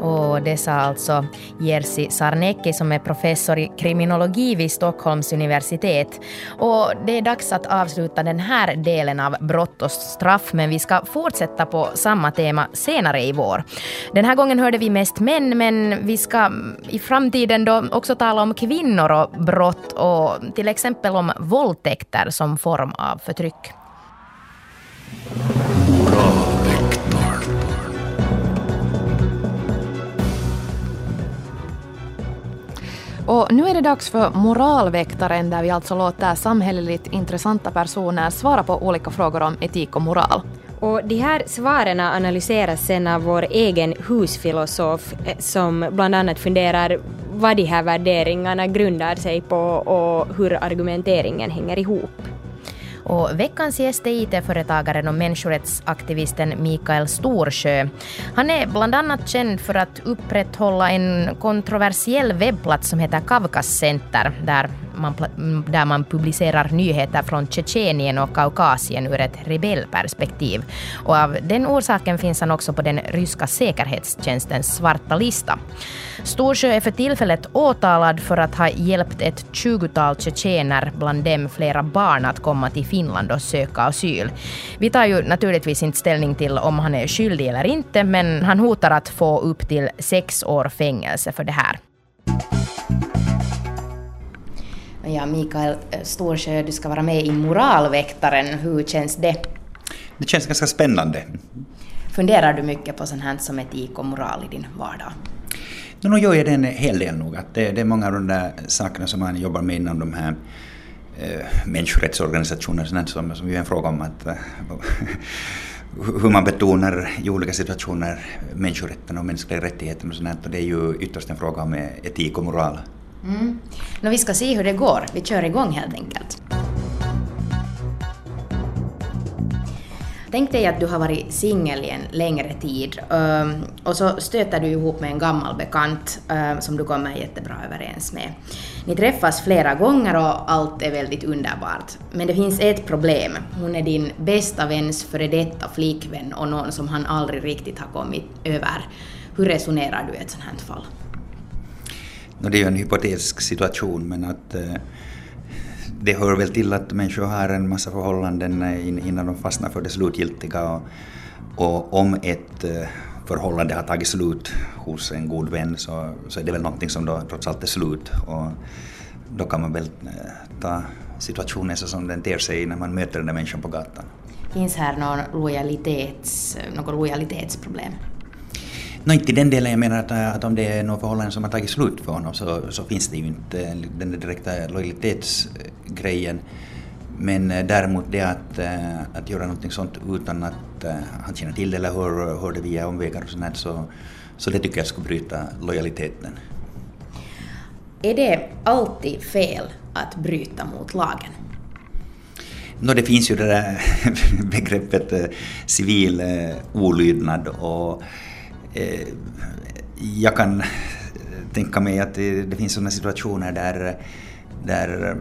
Och det sa alltså Jerzy Sarnecki som är professor i kriminologi vid Stockholms universitet. Och det är dags att avsluta den här delen av brott och straff men vi ska fortsätta på samma tema senare i vår. Den här gången hörde vi mest män men vi ska i framtiden då också tala om kvinnor och brott och till exempel om våldtäkter som form av förtryck. Och nu är det dags för Moralväktaren där vi alltså låter samhälleligt intressanta personer svara på olika frågor om etik och moral. Och de här svaren analyseras sen av vår egen husfilosof eh, som bland annat funderar vad de här värderingarna grundar sig på och hur argumenteringen hänger ihop. Och veckans gäst är IT-företagaren och människorättsaktivisten Mikael Storsjö. Han är bland annat känd för att upprätthålla en kontroversiell webbplats som heter Kavkas Center, där man, där man publicerar nyheter från Tjetjenien och Kaukasien ur ett rebellperspektiv. Och av den orsaken finns han också på den ryska säkerhetstjänstens svarta lista. Storsjö är för tillfället åtalad för att ha hjälpt ett tjugotal tjetjener, bland dem flera barn, att komma till Finland och söka asyl. Vi tar ju naturligtvis inte ställning till om han är skyldig eller inte, men han hotar att få upp till sex år fängelse för det här. Ja, Mikael Storsjö, du ska vara med i Moralväktaren. Hur känns det? Det känns ganska spännande. Funderar du mycket på sånt här som etik och moral i din vardag? Nu gör jag det en hel del nog. Att det, det är många av de där sakerna som man jobbar med inom de här eh, människorättsorganisationerna som, som ju är en fråga om att, eh, hur man betonar i olika situationer människorätten och mänskliga rättigheter och sånt. Och det är ju ytterst en fråga om etik och moral. Mm. Nå, vi ska se hur det går. Vi kör igång helt enkelt. Tänk dig att du har varit singel i en längre tid ehm, och så stöter du ihop med en gammal bekant ehm, som du kommer jättebra överens med. Ni träffas flera gånger och allt är väldigt underbart. Men det finns ett problem. Hon är din bästa väns före detta flickvän och någon som han aldrig riktigt har kommit över. Hur resonerar du i ett sånt här fall? Det är ju en hypotetisk situation men att eh, det hör väl till att människor har en massa förhållanden innan de fastnar för det slutgiltiga och, och om ett eh, förhållande har tagit slut hos en god vän så, så är det väl någonting som då trots allt är slut och då kan man väl eh, ta situationen så som den ter sig när man möter den där människan på gatan. Finns här någon lojalitets, något lojalitetsproblem? No, inte i den delen, jag menar att, att om det är något förhållande som har tagit slut för honom så, så finns det ju inte den direkta lojalitetsgrejen. Men eh, däremot det att, eh, att göra någonting sånt utan att han känner till det eller hör, hör det via omvägar och sånt så, så det tycker jag skulle bryta lojaliteten. Är det alltid fel att bryta mot lagen? No, det finns ju det där begreppet civil olydnad och Eh, jag kan eh, tänka mig att det, det finns sådana situationer där, där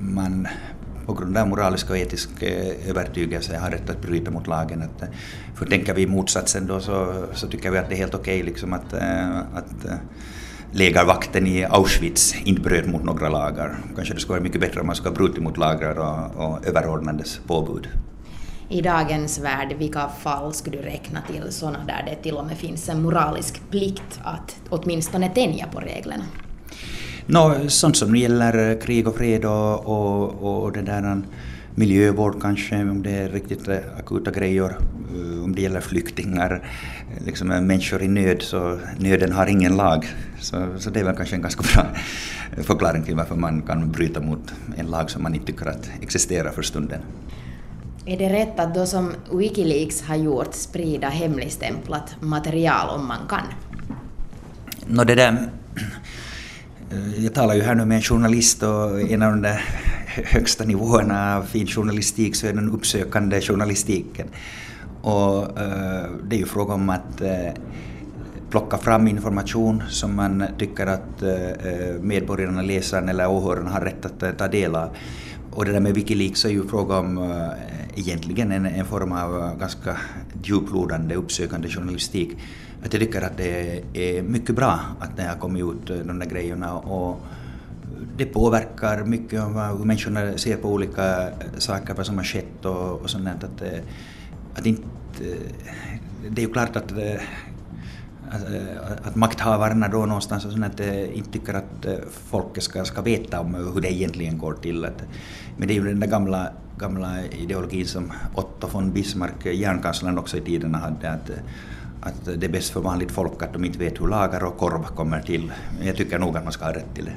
man på grund av moralisk och etisk eh, övertygelse har rätt att bryta mot lagen. Att, eh, för tänker vi motsatsen då så, så tycker vi att det är helt okej okay, liksom att, att lägervakten i Auschwitz inte bröt mot några lagar. Kanske det skulle vara mycket bättre om man skulle ha brutit mot lagar och, och överordnades påbud i dagens värld, vilka fall skulle du räkna till sådana där det till och med finns en moralisk plikt att åtminstone tänja på reglerna? No, sånt som gäller eh, krig och fred och, och, och det där eh, miljövård kanske, om det är riktigt eh, akuta grejer, om det gäller flyktingar, liksom människor i nöd, så nöden har ingen lag. Så, så det är väl kanske en ganska bra förklaring till varför man kan bryta mot en lag som man inte tycker att existerar för stunden. Är det rätt att då som Wikileaks har gjort sprida hemligstämplat material om man kan? No, det där, jag talar ju här nu med en journalist och en av de där högsta nivåerna av fin journalistik så är den uppsökande journalistiken. Och eh, det är ju fråga om att eh, plocka fram information som man tycker att eh, medborgarna, läsaren eller åhörarna har rätt att ta del av. Och det där med Wikileaks är ju fråga om äh, egentligen en, en form av eh, ganska djuplodande uppsökande journalistik. Att jag tycker att det är mycket bra att det har kommit ut eh, de där grejerna och det påverkar mycket om hur människorna ser på olika saker, vad som har skett och, och sånt Att, att inte, det är ju klart att att, att makthavarna då någonstans och sånt, att, inte tycker att folket ska, ska veta om hur det egentligen går till. Att, men det är ju den där gamla, gamla ideologin som Otto von Bismarck, järnkanslern också i tiderna hade, att, att det är bäst för vanligt folk att de inte vet hur lagar och korv kommer till. Jag tycker nog att man ska ha rätt till det.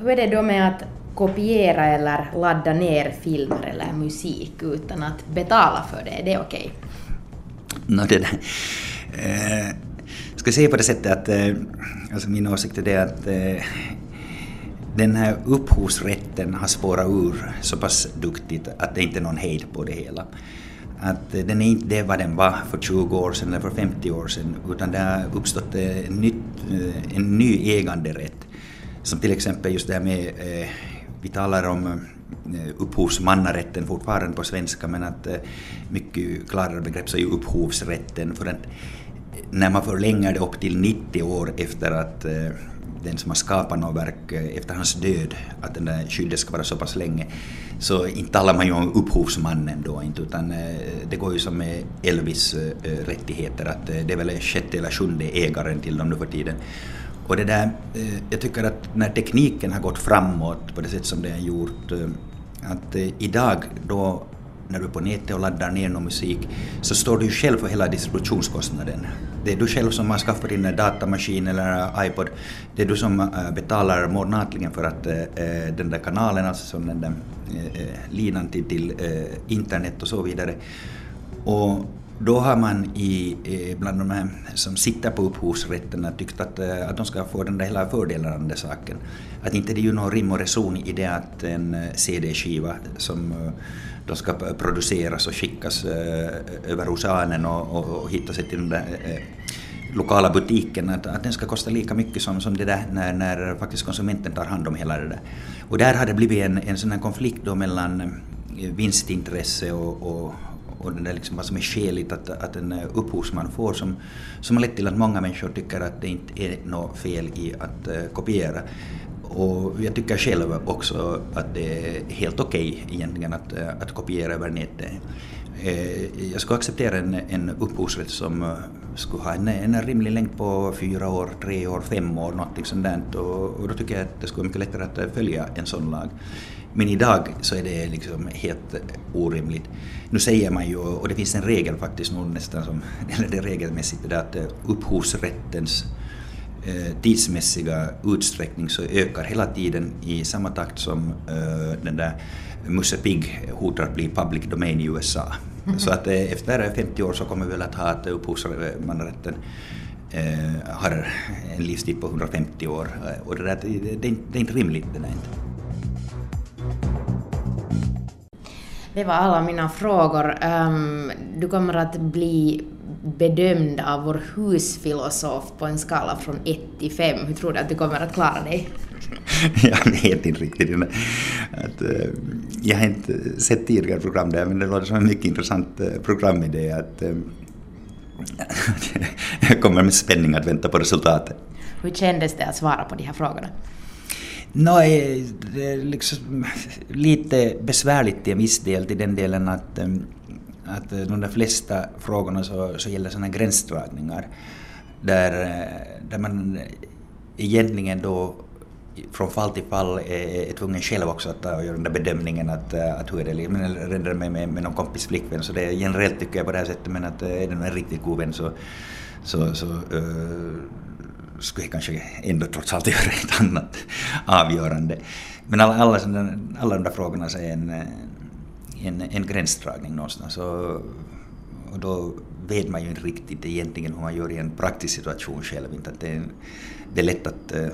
Hur är det då med att kopiera eller ladda ner filmer eller musik utan att betala för det? Är det okej? Okay? No, det. Eh, ska säga på det sättet att eh, alltså min åsikt är det att eh, den här upphovsrätten har spårat ur så pass duktigt att det inte är någon hejd på det hela. Att eh, den är inte det vad den var för 20 år sedan eller för 50 år sedan utan det har uppstått en, nytt, en ny äganderätt. Som till exempel just det här med, vi talar om upphovsmannarätten fortfarande på svenska men att mycket klarare begrepp så är ju upphovsrätten för att när man förlänger det upp till 90 år efter att eh, den som har skapat något verk eh, efter hans död, att den där skyddet ska vara så pass länge, så inte talar man ju om upphovsmannen då inte, utan eh, det går ju som med Elvis rättigheter, att det är väl sjätte eller sjunde ägaren till dem nu för tiden. Och det där, jag tycker att när tekniken har gått framåt på det sätt som den har gjort, att idag då när du är på nätet och laddar ner någon musik så står du ju själv för hela distributionskostnaden. Det är du själv som har skaffat din datamaskin eller iPod. Det är du som eh, betalar månatligen för att eh, eh, den där kanalen, alltså den där linan till, till internet och så vidare. Och då har man i, bland de här som sitter på upphovsrätterna tyckt att, att de ska få den där hela fördelen av den där saken. Att inte det är ju någon rim och reson i det att en CD-skiva som de ska produceras och skickas eh, över oceanen och, och, och hitta sig till den där eh, lokala butiken, att, att den ska kosta lika mycket som, som det där när, när faktiskt konsumenten tar hand om hela det där. Och där har det blivit en, en sån här konflikt då mellan eh, vinstintresse och, och, och den där liksom vad som är skäligt att, att en upphovsman får som, som har lett till att många människor tycker att det inte är något fel i att kopiera. Och jag tycker själv också att det är helt okej okay egentligen att, att kopiera över nätet. Eh, jag skulle acceptera en, en upphovsrätt som eh, skulle ha en, en rimlig längd på fyra år, tre år, fem år, någonting sånt där. Och, och då tycker jag att det skulle vara mycket lättare att eh, följa en sån lag. Men idag så är det liksom helt orimligt. Nu säger man ju, och det finns en regel faktiskt nog nästan som, eller det är regelmässigt, det att upphovsrättens Eh, tidsmässiga utsträckning så ökar hela tiden i samma takt som eh, den där Musse Pigg hotar att bli public domain i USA. Så att eh, efter 50 år så kommer vi väl att ha att upphovsmannarätten har en livstid på 150 år. Och det, där, det, är inte rimligt det där inte. Det var alla mina frågor. Um, du kommer att bli bedömd av vår husfilosof på en skala från 1 till 5. Hur tror du att du kommer att klara dig? jag vet inte riktigt. Att, uh, jag har inte sett tidigare program där, men det låter som en mycket intressant uh, programidé. Att, uh, jag kommer med spänning att vänta på resultatet. Hur kändes det att svara på de här frågorna? No, det är liksom lite besvärligt till en viss del, till den delen att, att eh, de där flesta frågorna så, så gäller sådana gränsdragningar där, eh, där man eh, egentligen då från fall till fall är, är tvungen själv också att göra den där bedömningen att, att hur är det, liksom? men redan med, med, med någon kompis flickvän så det är generellt tycker jag på det här sättet men att är det en riktigt god vän så, så, så uh, skulle jag kanske ändå trots allt göra ett annat avgörande. Men alla, alla, alla de där frågorna så är en, en, en gränsdragning någonstans. Och, och då vet man ju inte riktigt egentligen hur man gör i en praktisk situation själv. Inte att det, är, det är lätt att uh,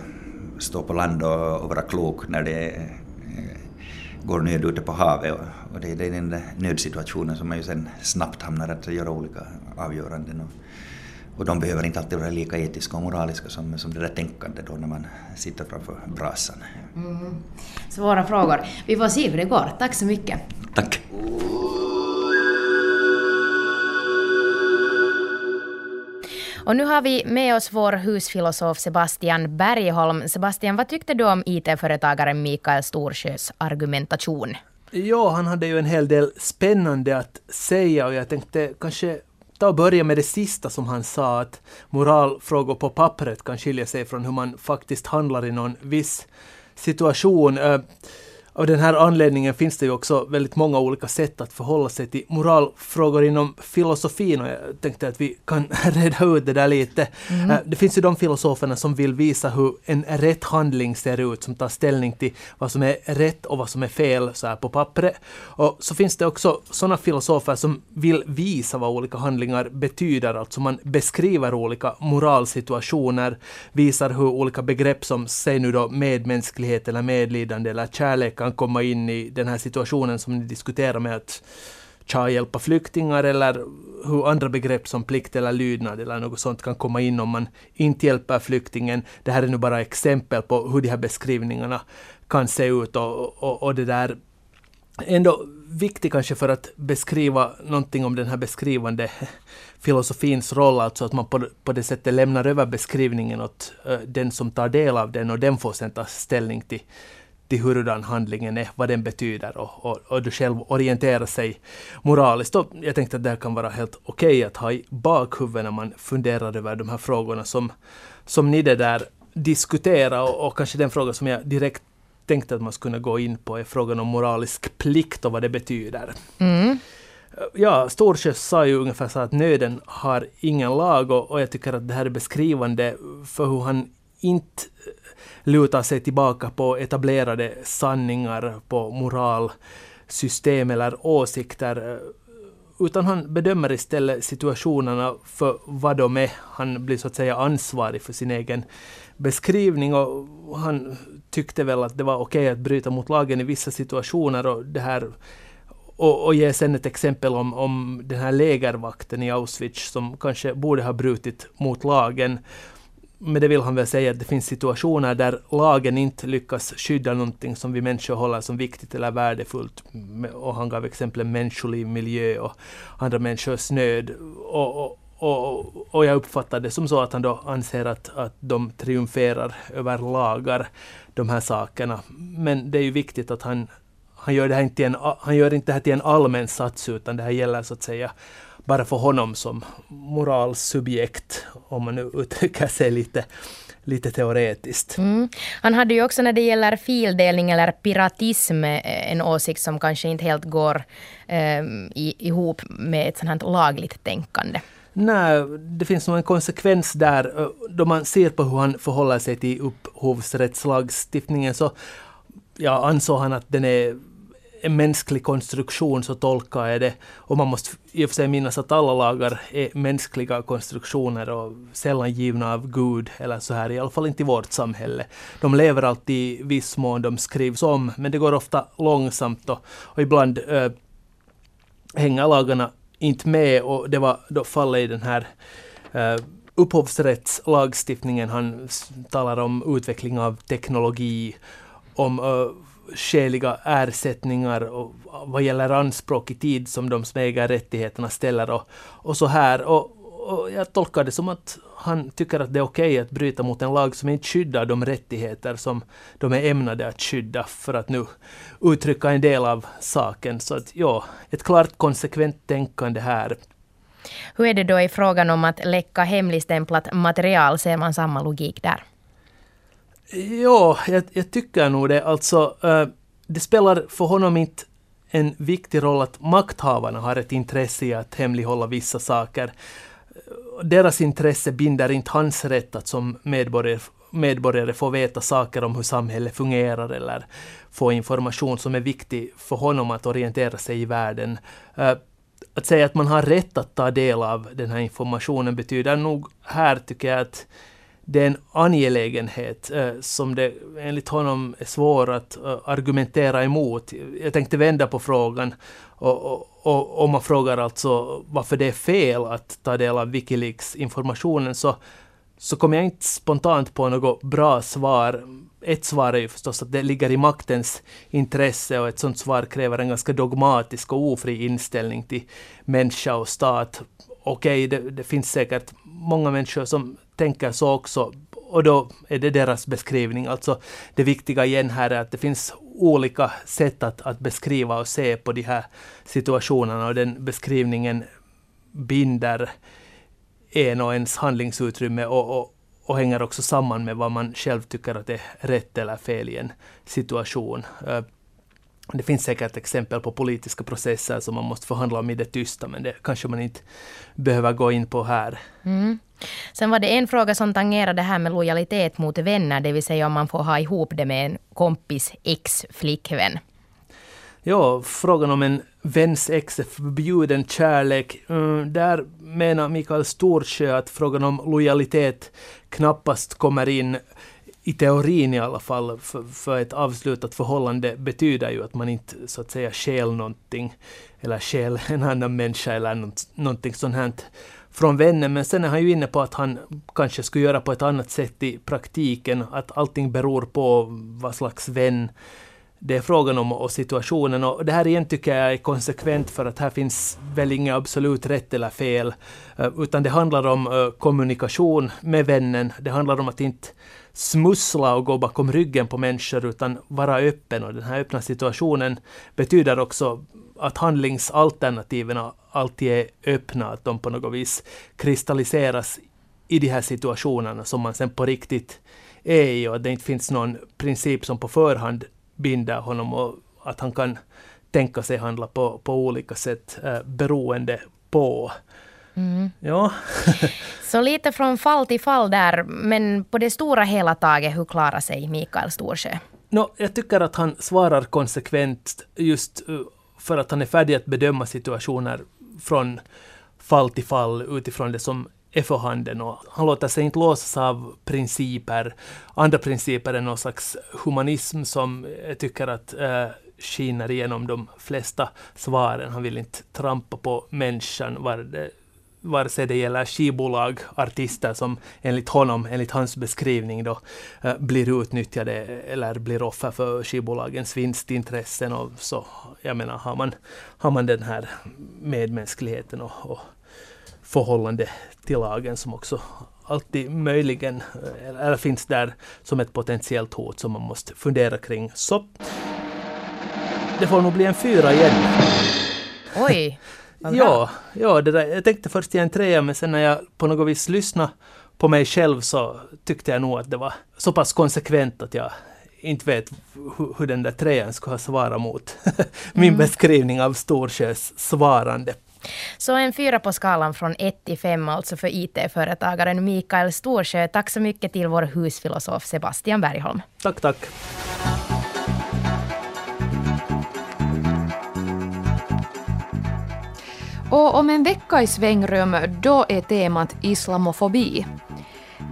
stå på land och, och vara klok när det uh, går nöd ute på havet. Och, och det, det, är den där nödsituationen som man ju sen snabbt hamnar att göra olika avgöranden. Och, och de behöver inte alltid vara lika etiska och moraliska som, som det där tänkandet då när man sitter framför brasan. Mm. Svåra frågor. Vi får se hur det går. Tack så mycket. Tack. Och nu har vi med oss vår husfilosof Sebastian Bergholm. Sebastian, vad tyckte du om IT-företagaren Mikael Storsjös argumentation? Ja, han hade ju en hel del spännande att säga och jag tänkte kanske ta och börja med det sista som han sa, att moralfrågor på pappret kan skilja sig från hur man faktiskt handlar i någon viss situation av den här anledningen finns det ju också väldigt många olika sätt att förhålla sig till moralfrågor inom filosofin och jag tänkte att vi kan reda ut det där lite. Mm. Det finns ju de filosoferna som vill visa hur en rätt handling ser ut, som tar ställning till vad som är rätt och vad som är fel så här på pappret. Och så finns det också sådana filosofer som vill visa vad olika handlingar betyder, alltså man beskriver olika moralsituationer, visar hur olika begrepp som, säg nu då medmänsklighet eller medlidande eller kärlek kan komma in i den här situationen som ni diskuterar med att tja, hjälpa flyktingar eller hur andra begrepp som plikt eller lydnad eller något sånt kan komma in om man inte hjälper flyktingen. Det här är nu bara exempel på hur de här beskrivningarna kan se ut och, och, och det där ändå viktigt kanske för att beskriva någonting om den här beskrivande filosofins roll, alltså att man på, på det sättet lämnar över beskrivningen åt uh, den som tar del av den och den får sen ta ställning till till hurdan handlingen är, vad den betyder och, och, och du själv orienterar sig moraliskt. Och jag tänkte att det här kan vara helt okej okay att ha i bakhuvudet när man funderar över de här frågorna som, som ni det där diskuterar och, och kanske den fråga som jag direkt tänkte att man skulle gå in på är frågan om moralisk plikt och vad det betyder. Mm. Ja, Storsjö sa ju ungefär så att nöden har ingen lag och, och jag tycker att det här är beskrivande för hur han inte lutar sig tillbaka på etablerade sanningar, på moralsystem eller åsikter. Eh, utan han bedömer istället situationerna för vad de är. Han blir så att säga ansvarig för sin egen beskrivning och han tyckte väl att det var okej okay att bryta mot lagen i vissa situationer och det här och, och ge sen ett exempel om, om den här lägervakten i Auschwitz som kanske borde ha brutit mot lagen med det vill han väl säga att det finns situationer där lagen inte lyckas skydda någonting som vi människor håller som viktigt eller värdefullt. Och han gav exempel människoliv, miljö och andra människors nöd. Och, och, och, och jag uppfattar det som så att han då anser att, att de triumferar över lagar, de här sakerna. Men det är ju viktigt att han, han, gör det här inte en, han gör inte det här till en allmän sats, utan det här gäller så att säga bara för honom som moralsubjekt, om man nu uttrycker sig lite lite teoretiskt. Mm. Han hade ju också när det gäller fildelning eller piratism eh, en åsikt som kanske inte helt går eh, ihop med ett sådant här lagligt tänkande. Nej, det finns nog en konsekvens där. Eh, då man ser på hur han förhåller sig till upphovsrättslagstiftningen så ja, ansåg han att den är en mänsklig konstruktion så tolkar jag det. Och man måste i och för sig minnas att alla lagar är mänskliga konstruktioner och sällan givna av Gud eller så här, i alla fall inte i vårt samhälle. De lever alltid i viss mån, de skrivs om, men det går ofta långsamt och, och ibland äh, hänger lagarna inte med och det var då fallet i den här äh, upphovsrättslagstiftningen. Han talar om utveckling av teknologi, om äh, skäliga ersättningar och vad gäller anspråk i tid som de som äger rättigheterna ställer och, och så här. Och, och jag tolkar det som att han tycker att det är okej okay att bryta mot en lag som inte skyddar de rättigheter som de är ämnade att skydda, för att nu uttrycka en del av saken. Så att ja, ett klart konsekvent tänkande här. Hur är det då i frågan om att läcka hemligstämplat material? Ser man samma logik där? Ja, jag, jag, tycker nog det. Alltså, uh, det spelar för honom inte en viktig roll att makthavarna har ett intresse i att hemlighålla vissa saker. Deras intresse binder inte hans rätt att som medborgare, medborgare få veta saker om hur samhället fungerar eller få information som är viktig för honom att orientera sig i världen. Eh, att säga att man har rätt att ta del av den här informationen betyder nog här, tycker jag, att det är en angelägenhet eh, som det enligt honom är svår att eh, argumentera emot. Jag tänkte vända på frågan och, och, och om man frågar alltså varför det är fel att ta del av Wikileaks informationen så, så kommer jag inte spontant på något bra svar. Ett svar är ju förstås att det ligger i maktens intresse och ett sådant svar kräver en ganska dogmatisk och ofri inställning till människa och stat. Okej, okay, det, det finns säkert många människor som tänker så också. Och då är det deras beskrivning. Alltså det viktiga igen här är att det finns olika sätt att, att beskriva och se på de här situationerna och den beskrivningen binder en och ens handlingsutrymme och, och, och hänger också samman med vad man själv tycker att är rätt eller fel i en situation. Eh, det finns säkert exempel på politiska processer som man måste förhandla om i det tysta, men det kanske man inte behöver gå in på här. Mm. Sen var det en fråga som tangerade det här med lojalitet mot vänner, det vill säga om man får ha ihop det med en kompis ex-flickvän. Ja, frågan om en väns ex är förbjuden kärlek. Mm, där menar Mikael Storsjö att frågan om lojalitet knappast kommer in i teorin i alla fall, för, för, ett avslutat förhållande betyder ju att man inte så att säga skäl någonting, eller skäl en annan människa eller något, någonting sånt här från vännen. Men sen är han ju inne på att han kanske skulle göra på ett annat sätt i praktiken, att allting beror på vad slags vän det är frågan om och situationen. Och det här igen tycker jag är konsekvent för att här finns väl inget absolut rätt eller fel. Eh, utan det handlar om eh, kommunikation med vännen. Det handlar om att inte smussla och gå bakom ryggen på människor utan vara öppen. Och den här öppna situationen betyder också att handlingsalternativen alltid är öppna, att de på något vis kristalliseras i de här situationerna som man sen på riktigt är i och att det inte finns någon princip som på förhand binder honom och att han kan tänka sig handla på, på olika sätt eh, beroende på. Mm. Ja. Så lite från fall till fall där, men på det stora hela taget, hur klarar sig Mikael Storsjö? No, jag tycker att han svarar konsekvent just eh, för att han är färdig att bedöma situationer från fall till fall utifrån det som är för handen och han låter sig inte låsas av principer, andra principer än någon slags humanism som jag tycker att äh, skiner igenom de flesta svaren. Han vill inte trampa på människan, var det, vare sig det gäller skivbolag, artister som enligt honom, enligt hans beskrivning då, eh, blir utnyttjade eller blir offer för skivbolagens vinstintressen och så. Jag menar, har man, har man den här medmänskligheten och, och förhållande till lagen som också alltid möjligen eh, eller finns där som ett potentiellt hot som man måste fundera kring. Så det får nog bli en fyra igen. Oj! Ja, ja det där, jag tänkte först ge en trea men sen när jag på något vis lyssnade på mig själv så tyckte jag nog att det var så pass konsekvent att jag inte vet hur, hur den där trean skulle ha svarat mot min mm. beskrivning av Storsjös svarande. Så en fyra på skalan från 1 till 5 alltså för IT-företagaren Mikael Storsjö. Tack så mycket till vår husfilosof Sebastian Bergholm. Tack, tack. Och om en vecka i svängrum, då är temat islamofobi.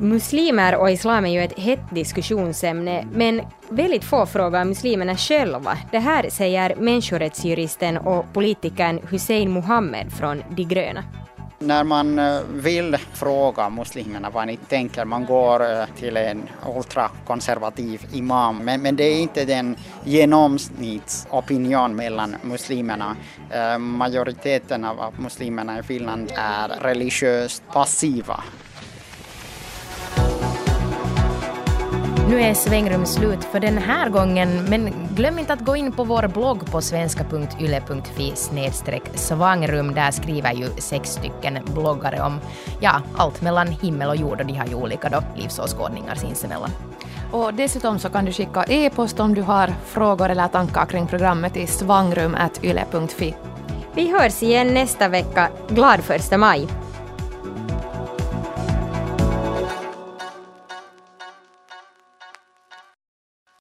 Muslimer och islam är ju ett hett diskussionsämne, men väldigt få frågar muslimerna själva. Det här säger människorättsjuristen och politikern Hussein Mohammed från De gröna. När man eh, vill fråga muslimerna vad ni tänker, man går eh, till en ultrakonservativ imam, men, men det är inte den genomsnittsopinion mellan muslimerna. Eh, majoriteten av muslimerna i Finland är religiöst passiva Nu är svängrum slut för den här gången, men glöm inte att gå in på vår blogg på svenska.yle.fi svangrum. Där skriver ju sex stycken bloggare om ja, allt mellan himmel och jord och de har ju olika då, livsåskådningar sinsemellan. Och dessutom så kan du skicka e-post om du har frågor eller tankar kring programmet till svangrum.yle.fi. Vi hörs igen nästa vecka. Glad första maj!